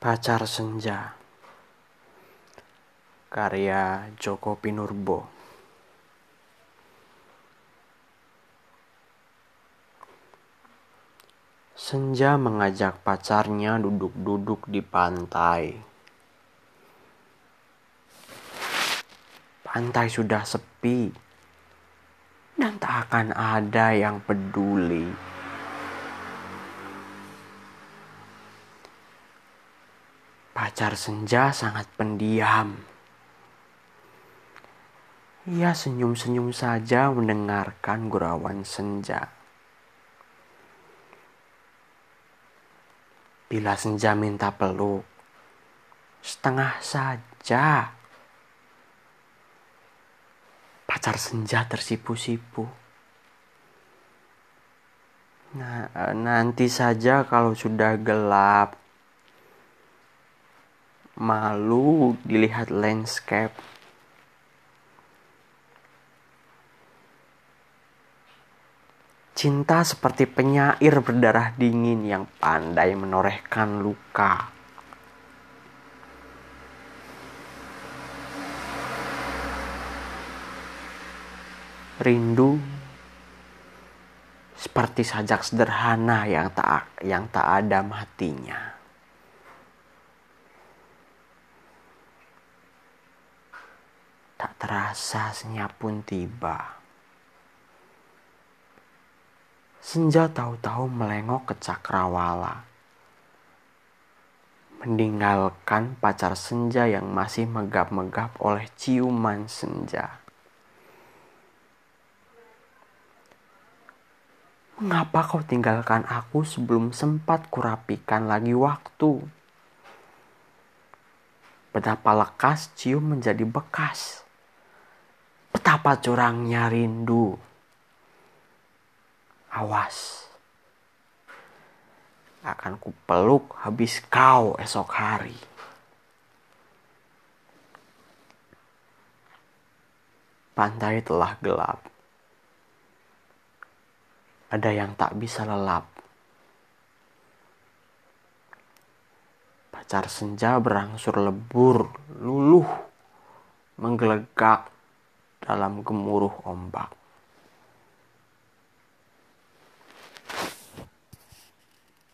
Pacar Senja Karya Joko Pinurbo Senja mengajak pacarnya duduk-duduk di pantai. Pantai sudah sepi dan tak akan ada yang peduli. Pacar senja sangat pendiam. Ia senyum-senyum saja mendengarkan gurauan senja. Bila senja minta peluk, setengah saja. Pacar senja tersipu-sipu. Nah, nanti saja kalau sudah gelap, malu dilihat landscape. Cinta seperti penyair berdarah dingin yang pandai menorehkan luka. Rindu seperti sajak sederhana yang tak yang tak ada matinya. Terasa senyap pun tiba. Senja tahu-tahu melengok ke cakrawala. Meninggalkan pacar senja yang masih megap-megap oleh ciuman senja. Mengapa kau tinggalkan aku sebelum sempat kurapikan lagi waktu? Betapa lekas cium menjadi bekas. Betapa curangnya rindu. Awas. Akan kupeluk habis kau esok hari. Pantai telah gelap. Ada yang tak bisa lelap. Pacar senja berangsur lebur, luluh, menggelegak dalam gemuruh ombak.